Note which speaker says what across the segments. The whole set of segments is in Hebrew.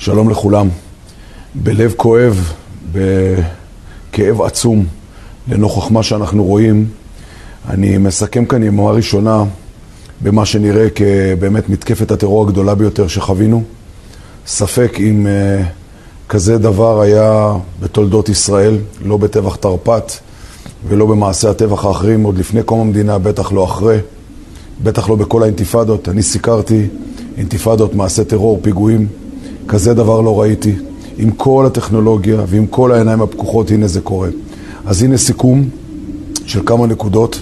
Speaker 1: שלום לכולם. בלב כואב, בכאב עצום, לנוכח מה שאנחנו רואים, אני מסכם כאן יממה ראשונה במה שנראה כבאמת מתקפת הטרור הגדולה ביותר שחווינו. ספק אם uh, כזה דבר היה בתולדות ישראל, לא בטבח תרפ"ט ולא במעשי הטבח האחרים, עוד לפני קום המדינה, בטח לא אחרי, בטח לא בכל האינתיפאדות. אני סיקרתי אינתיפאדות, מעשי טרור, פיגועים. כזה דבר לא ראיתי. עם כל הטכנולוגיה ועם כל העיניים הפקוחות, הנה זה קורה. אז הנה סיכום של כמה נקודות,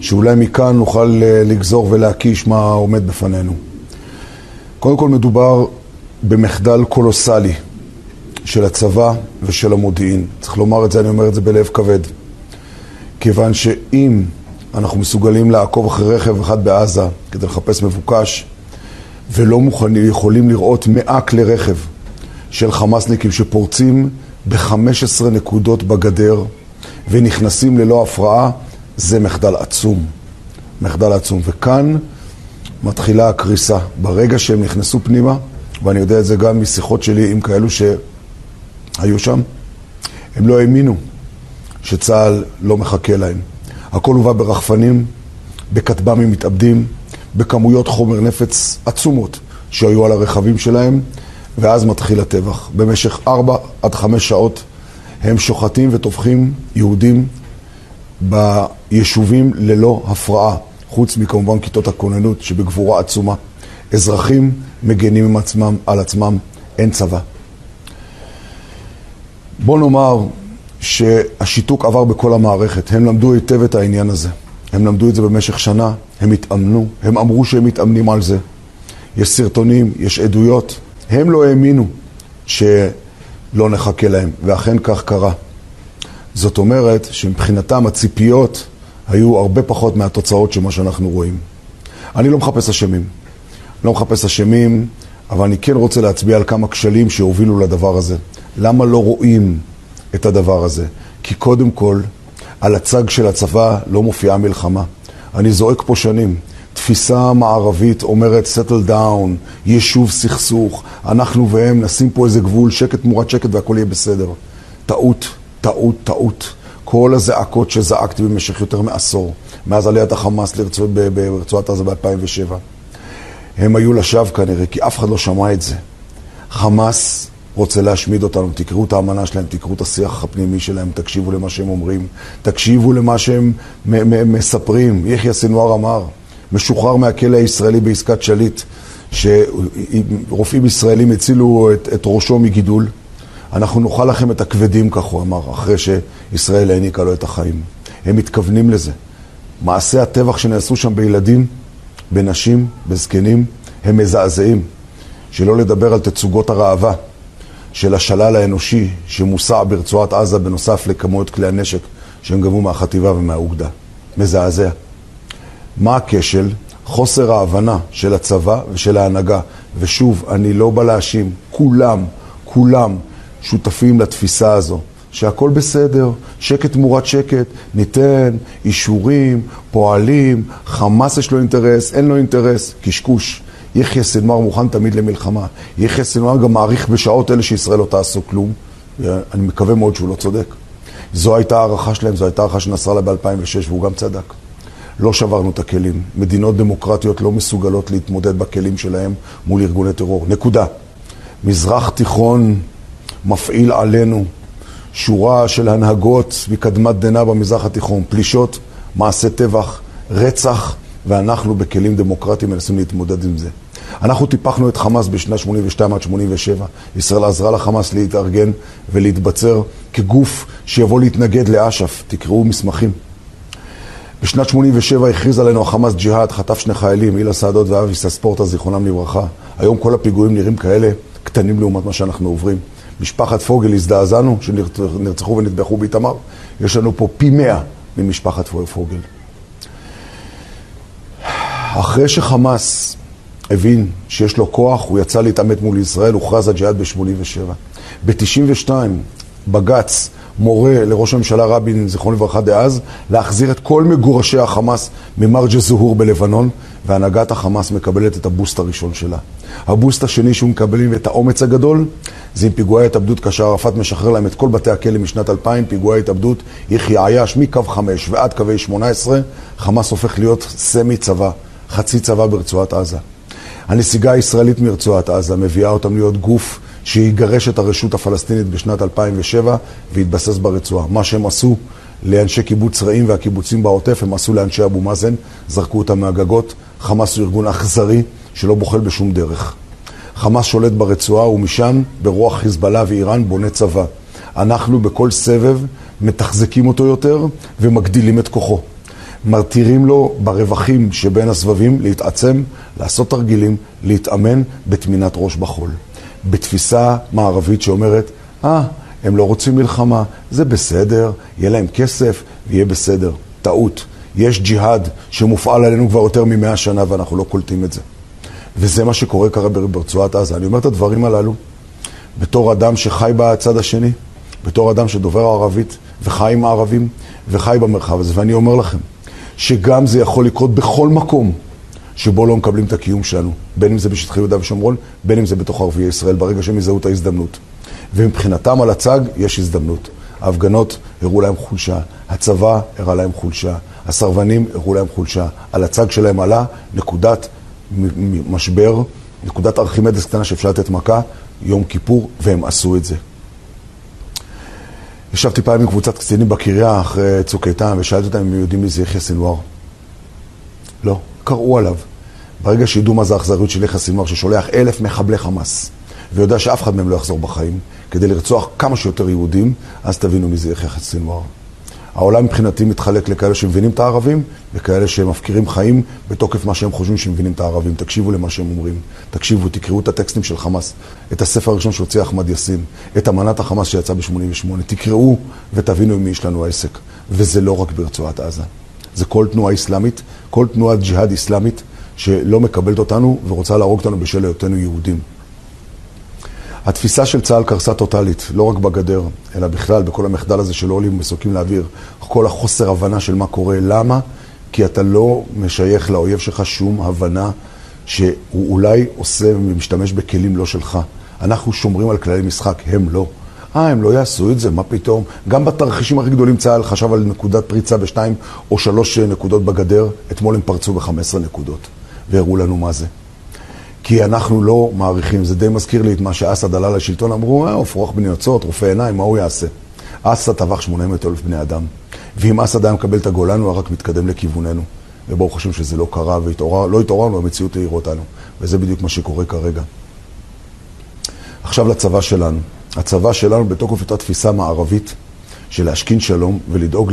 Speaker 1: שאולי מכאן נוכל אה, לגזור ולהקיש מה עומד בפנינו. קודם כל מדובר במחדל קולוסלי של הצבא ושל המודיעין. צריך לומר את זה, אני אומר את זה בלב כבד. כיוון שאם אנחנו מסוגלים לעקוב אחרי רכב אחד בעזה כדי לחפש מבוקש, ולא מוכנים, יכולים לראות מאה כלי רכב של חמאסניקים שפורצים ב-15 נקודות בגדר ונכנסים ללא הפרעה, זה מחדל עצום. מחדל עצום. וכאן מתחילה הקריסה. ברגע שהם נכנסו פנימה, ואני יודע את זה גם משיחות שלי עם כאלו שהיו שם, הם לא האמינו שצה"ל לא מחכה להם. הכל הובא ברחפנים, בכטב"מים מתאבדים, בכמויות חומר נפץ עצומות שהיו על הרכבים שלהם, ואז מתחיל הטבח. במשך ארבע עד חמש שעות הם שוחטים וטובחים יהודים ביישובים ללא הפרעה, חוץ מכמובן כיתות הכוננות שבגבורה עצומה. אזרחים מגנים עם עצמם, על עצמם, אין צבא. בוא נאמר שהשיתוק עבר בכל המערכת, הם למדו היטב את העניין הזה. הם למדו את זה במשך שנה, הם התאמנו, הם אמרו שהם מתאמנים על זה. יש סרטונים, יש עדויות. הם לא האמינו שלא נחכה להם, ואכן כך קרה. זאת אומרת שמבחינתם הציפיות היו הרבה פחות מהתוצאות של מה שאנחנו רואים. אני לא מחפש אשמים. לא מחפש אשמים, אבל אני כן רוצה להצביע על כמה כשלים שהובילו לדבר הזה. למה לא רואים את הדבר הזה? כי קודם כל, על הצג של הצבא לא מופיעה מלחמה. אני זועק פה שנים. תפיסה מערבית אומרת settle down, יישוב סכסוך, אנחנו והם נשים פה איזה גבול, שקט תמורת שקט והכל יהיה בסדר. טעות, טעות, טעות. כל הזעקות שזעקתי במשך יותר מעשור, מאז עליית החמאס לרצוע, ברצועת עזה ב-2007, הם היו לשווא כנראה, כי אף אחד לא שמע את זה. חמאס רוצה להשמיד אותנו, תקראו את האמנה שלהם, תקראו את השיח הפנימי שלהם, תקשיבו למה שהם אומרים, תקשיבו למה שהם מספרים. יחיא סנוואר אמר, משוחרר מהכלא הישראלי בעסקת שליט, שרופאים ישראלים הצילו את, את ראשו מגידול. אנחנו נאכל לכם את הכבדים, כך הוא אמר, אחרי שישראל העניקה לו את החיים. הם מתכוונים לזה. מעשי הטבח שנעשו שם בילדים, בנשים, בזקנים, הם מזעזעים. שלא לדבר על תצוגות הראווה של השלל האנושי שמוסע ברצועת עזה בנוסף לכמויות כלי הנשק שהם גבו מהחטיבה ומהאוגדה. מזעזע. מה הכשל? חוסר ההבנה של הצבא ושל ההנהגה. ושוב, אני לא בא להאשים, כולם, כולם שותפים לתפיסה הזו. שהכל בסדר, שקט תמורת שקט, ניתן אישורים, פועלים, חמאס יש לו אינטרס, אין לו אינטרס, קשקוש. יחיא סנואר מוכן תמיד למלחמה. יחיא סנואר גם מעריך בשעות אלה שישראל לא תעשו כלום. אני מקווה מאוד שהוא לא צודק. זו הייתה הערכה שלהם, זו הייתה הערכה של נסראללה ב-2006, והוא גם צדק. לא שברנו את הכלים. מדינות דמוקרטיות לא מסוגלות להתמודד בכלים שלהם מול ארגוני טרור. נקודה. מזרח תיכון מפעיל עלינו שורה של הנהגות מקדמת דנא במזרח התיכון, פלישות, מעשי טבח, רצח, ואנחנו בכלים דמוקרטיים מנסים להתמודד עם זה. אנחנו טיפחנו את חמאס בשנת 82 עד 87. ישראל עזרה לחמאס להתארגן ולהתבצר כגוף שיבוא להתנגד לאש"ף. תקראו מסמכים. בשנת 87 הכריז עלינו החמאס ג'יהאד, חטף שני חיילים, הילה סעדות ואבי סספורטה, זיכרונם לברכה. היום כל הפיגועים נראים כאלה קטנים לעומת מה שאנחנו עוברים. משפחת פוגל הזדעזענו, שנרצחו ונטבחו באיתמר. יש לנו פה פי מאה ממשפחת פוגל. אחרי שחמאס הבין שיש לו כוח, הוא יצא להתעמת מול ישראל, הוכרז הג'יהאד ב-87. ב-92 בג"ץ מורה לראש הממשלה רבין, זיכרונו לברכה דאז, להחזיר את כל מגורשי החמאס ממרג'ה זוהור בלבנון, והנהגת החמאס מקבלת את הבוסט הראשון שלה. הבוסט השני שהוא מקבלים את האומץ הגדול, זה עם פיגועי התאבדות, כאשר ערפאת משחרר להם את כל בתי הכלא משנת 2000, פיגועי התאבדות, יחיא עייש מקו 5 ועד קווי 18, חמאס הופך להיות סמי צבא, חצי צבא ברצועת עזה. הנסיגה הישראלית מרצועת עזה מביאה אותם להיות גוף שיגרש את הרשות הפלסטינית בשנת 2007 והתבסס ברצועה. מה שהם עשו לאנשי קיבוץ רעים והקיבוצים בעוטף, הם עשו לאנשי אבו מאזן, זרקו אותם מהגגות. חמאס הוא ארגון אכזרי שלא בוחל בשום דרך. חמאס שולט ברצועה ומשם ברוח חיזבאללה ואיראן בונה צבא. אנחנו בכל סבב מתחזקים אותו יותר ומגדילים את כוחו. מרתירים לו ברווחים שבין הסבבים להתעצם, לעשות תרגילים, להתאמן בטמינת ראש בחול. בתפיסה מערבית שאומרת, אה, ah, הם לא רוצים מלחמה, זה בסדר, יהיה להם כסף ויהיה בסדר. טעות. יש ג'יהאד שמופעל עלינו כבר יותר ממאה שנה ואנחנו לא קולטים את זה. וזה מה שקורה כרגע ברצועת עזה. אני אומר את הדברים הללו בתור אדם שחי בצד השני, בתור אדם שדובר ערבית וחי עם הערבים וחי במרחב הזה. ואני אומר לכם שגם זה יכול לקרות בכל מקום שבו לא מקבלים את הקיום שלנו, בין אם זה בשטחי יהודה ושומרון, בין אם זה בתוך ערביי ישראל, ברגע שהם יזהו את ההזדמנות. ומבחינתם על הצג יש הזדמנות. ההפגנות הראו להם חולשה, הצבא הראה להם חולשה, הסרבנים הראו להם חולשה. על הצג שלהם עלה נקודת משבר, נקודת ארכימדס קטנה שאפשר לתת מכה, יום כיפור, והם עשו את זה. ישבתי פעם עם קבוצת קצינים בקריה אחרי צוק איתן ושאלתי אותם אם הם יודעים מי זה יחיא סנוואר. לא, קראו עליו. ברגע שידעו מה זה האכזריות של יחיא סנוואר ששולח אלף מחבלי חמאס ויודע שאף אחד מהם לא יחזור בחיים כדי לרצוח כמה שיותר יהודים, אז תבינו מי זה יחיא סנוואר. העולם מבחינתי מתחלק לכאלה שמבינים את הערבים וכאלה שמפקירים חיים בתוקף מה שהם חושבים שמבינים את הערבים. תקשיבו למה שהם אומרים. תקשיבו, תקראו את הטקסטים של חמאס, את הספר הראשון שהוציא אחמד יאסין, את אמנת החמאס שיצא ב-88. תקראו ותבינו עם מי יש לנו עסק. וזה לא רק ברצועת עזה. זה כל תנועה אסלאמית, כל תנועת ג'יהאד אסלאמית שלא מקבלת אותנו ורוצה להרוג אותנו בשל היותנו יהודים. התפיסה של צה"ל קרסה טוטאלית, לא רק בגדר, אלא בכלל בכל המחדל הזה של עולים ומסוקים לאוויר, כל החוסר הבנה של מה קורה. למה? כי אתה לא משייך לאויב שלך שום הבנה שהוא אולי עושה ומשתמש בכלים לא שלך. אנחנו שומרים על כללי משחק, הם לא. אה, הם לא יעשו את זה, מה פתאום? גם בתרחישים הכי גדולים צה"ל חשב על נקודת פריצה בשתיים או שלוש נקודות בגדר, אתמול הם פרצו ב-15 נקודות, והראו לנו מה זה. כי אנחנו לא מעריכים, זה די מזכיר לי את מה שאסד עלה לשלטון, אמרו, אה, רוח בני יוצאות, רופא עיניים, מה הוא יעשה? אסד טבח 800 אלף בני אדם, ואם אסד היה מקבל את הגולן, הוא היה רק מתקדם לכיווננו. וברוך השם שזה לא קרה, ולא התעוררנו, המציאות העירה אותנו. וזה בדיוק מה שקורה כרגע. עכשיו לצבא שלנו. הצבא שלנו בתוקף אותה תפיסה מערבית של להשכין שלום ולדאוג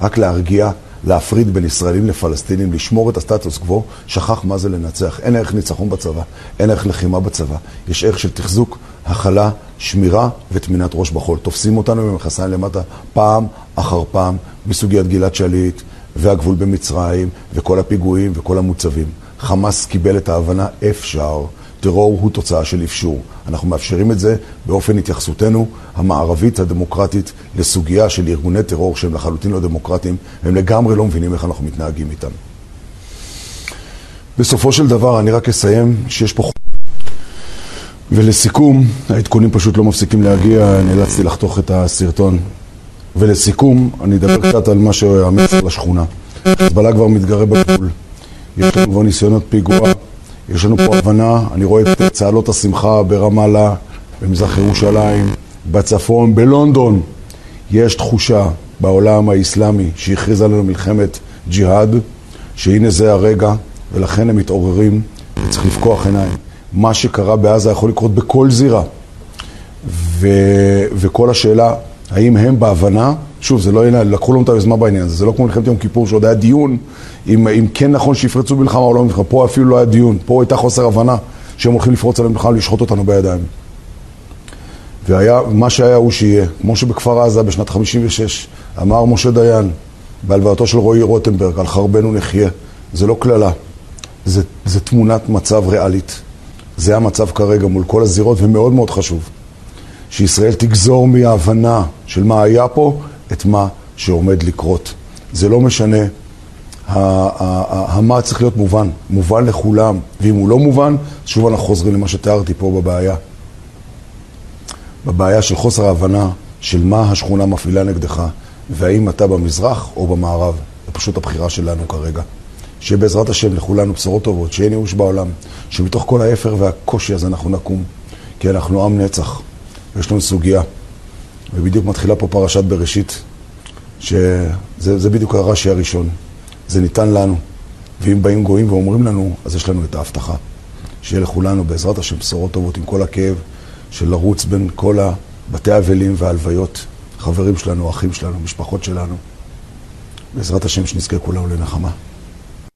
Speaker 1: רק להרגיע להפריד בין ישראלים לפלסטינים, לשמור את הסטטוס קוו, שכח מה זה לנצח. אין ערך ניצחון בצבא, אין ערך לחימה בצבא. יש ערך של תחזוק, הכלה, שמירה וטמינת ראש בחול. תופסים אותנו במכסיים למטה פעם אחר פעם בסוגיית גלעד שליט והגבול במצרים וכל הפיגועים וכל המוצבים. חמאס קיבל את ההבנה, אפשר. טרור הוא תוצאה של אפשור. אנחנו מאפשרים את זה באופן התייחסותנו המערבית הדמוקרטית לסוגיה של ארגוני טרור שהם לחלוטין לא דמוקרטיים, הם לגמרי לא מבינים איך אנחנו מתנהגים איתם. בסופו של דבר, אני רק אסיים שיש פה... ולסיכום, העדכונים פשוט לא מפסיקים להגיע, נאלצתי לחתוך את הסרטון. ולסיכום, אני אדבר קצת על מה שהמסר לשכונה. חיזבאללה כבר מתגרה בגבול. יש לנו כבר ניסיונות פיגוע. יש לנו פה הבנה, אני רואה את צהלות השמחה ברמאללה, במזרח ירושלים, בצפון, בלונדון. יש תחושה בעולם האסלאמי שהכריז עלינו מלחמת ג'יהאד, שהנה זה הרגע, ולכן הם מתעוררים, וצריך לפקוח עיניים. מה שקרה בעזה יכול לקרות בכל זירה. ו... וכל השאלה, האם הם בהבנה, שוב, זה לא, לקחו לנו את היוזמה בעניין הזה, זה לא כמו מלחמת יום כיפור שעוד היה דיון אם, אם כן נכון שיפרצו במלחמה או לא במלחמה, פה אפילו לא היה דיון, פה הייתה חוסר הבנה שהם הולכים לפרוץ עלינו במלחמה, לשחוט אותנו בידיים. והיה, מה שהיה הוא שיהיה, כמו שבכפר עזה בשנת 56 אמר משה דיין בהלווייתו של רועי רוטנברג, על חרבנו נחיה, זה לא קללה, זה, זה תמונת מצב ריאלית. זה המצב כרגע מול כל הזירות, ומאוד מאוד חשוב שישראל תגזור מההבנה של מה היה פה את מה שעומד לקרות. זה לא משנה, המה צריך להיות מובן, מובן לכולם, ואם הוא לא מובן, שוב אנחנו חוזרים למה שתיארתי פה בבעיה. בבעיה של חוסר ההבנה של מה השכונה מפעילה נגדך, והאם אתה במזרח או במערב. זה פשוט הבחירה שלנו כרגע. שיהיה בעזרת השם לכולנו בשורות טובות, שיהיה ייאוש בעולם, שמתוך כל האפר והקושי הזה אנחנו נקום, כי אנחנו עם נצח, ויש לנו סוגיה. ובדיוק מתחילה פה פרשת בראשית, שזה בדיוק הרש"י הראשון. זה ניתן לנו, ואם באים גויים ואומרים לנו, אז יש לנו את ההבטחה. שיהיה לכולנו בעזרת השם בשורות טובות עם כל הכאב של לרוץ בין כל הבתי אבלים והלוויות, חברים שלנו, אחים שלנו, משפחות שלנו. בעזרת השם שנזכה כולנו לנחמה.